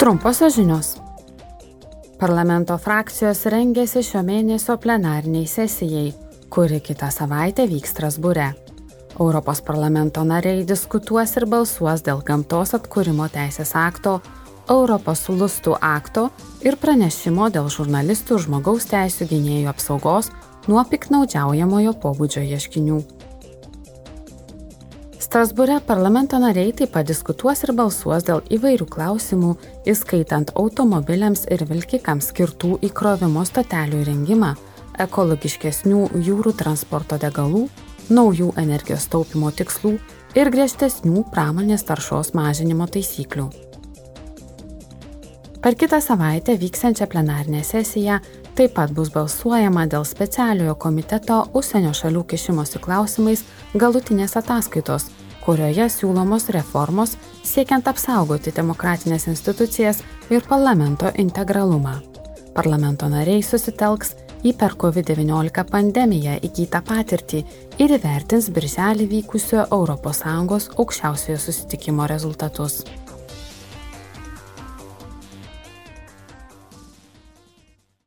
Trumposios žinios. Parlamento frakcijos rengėsi šio mėnesio plenariniai sesijai, kuri kitą savaitę vyks Strasbūre. Europos parlamento nariai diskutuos ir balsuos dėl gamtos atkūrimo teisės akto, Europos lustų akto ir pranešimo dėl žurnalistų žmogaus teisų gynėjų apsaugos nuo piknaudžiaujamojo pobūdžio ieškinių. Strasbūre parlamento nariai taip pat diskutuos ir balsuos dėl įvairių klausimų, įskaitant automobiliams ir vilkikams skirtų įkrovimo stotelių įrengimą, ekologiškesnių jūrų transporto degalų, naujų energijos taupimo tikslų ir griežtesnių pramonės taršos mažinimo taisyklių. Per kitą savaitę vyksiančią plenarinę sesiją taip pat bus balsuojama dėl specialiojo komiteto užsienio šalių kišimosi klausimais galutinės ataskaitos, kurioje siūlomos reformos siekiant apsaugoti demokratinės institucijas ir parlamento integralumą. Parlamento nariai susitelks į per COVID-19 pandemiją įgytą patirtį ir įvertins birželį vykusio ES aukščiausiojo susitikimo rezultatus.